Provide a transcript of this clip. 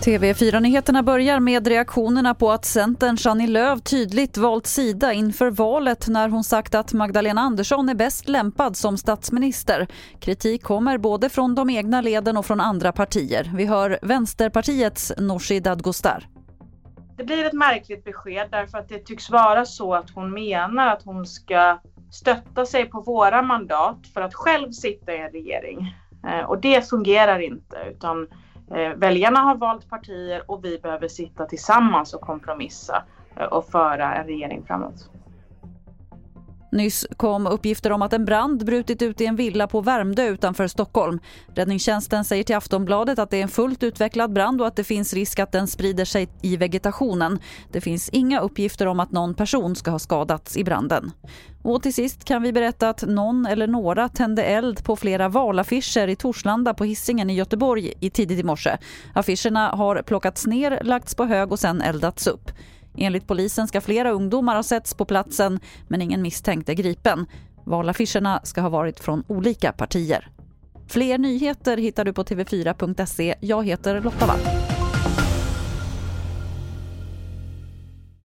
TV4-nyheterna börjar med reaktionerna på att Centerns Annie Lööf tydligt valt sida inför valet när hon sagt att Magdalena Andersson är bäst lämpad som statsminister. Kritik kommer både från de egna leden och från andra partier. Vi hör Vänsterpartiets Nooshi Dadgostar. Det blir ett märkligt besked därför att det tycks vara så att hon menar att hon ska stötta sig på våra mandat för att själv sitta i en regering. Eh, och det fungerar inte utan Eh, väljarna har valt partier och vi behöver sitta tillsammans och kompromissa eh, och föra en regering framåt. Nyss kom uppgifter om att en brand brutit ut i en villa på Värmdö utanför Stockholm. Räddningstjänsten säger till Aftonbladet att det är en fullt utvecklad brand och att det finns risk att den sprider sig i vegetationen. Det finns inga uppgifter om att någon person ska ha skadats i branden. Och till sist kan vi berätta att någon eller några tände eld på flera valaffischer i Torslanda på hissingen i Göteborg i tidigt i morse. Affischerna har plockats ner, lagts på hög och sen eldats upp. Enligt polisen ska flera ungdomar ha setts på platsen men ingen misstänkt är gripen. Valaffischerna ska ha varit från olika partier. Fler nyheter hittar du på tv4.se. Jag heter Lotta Wall.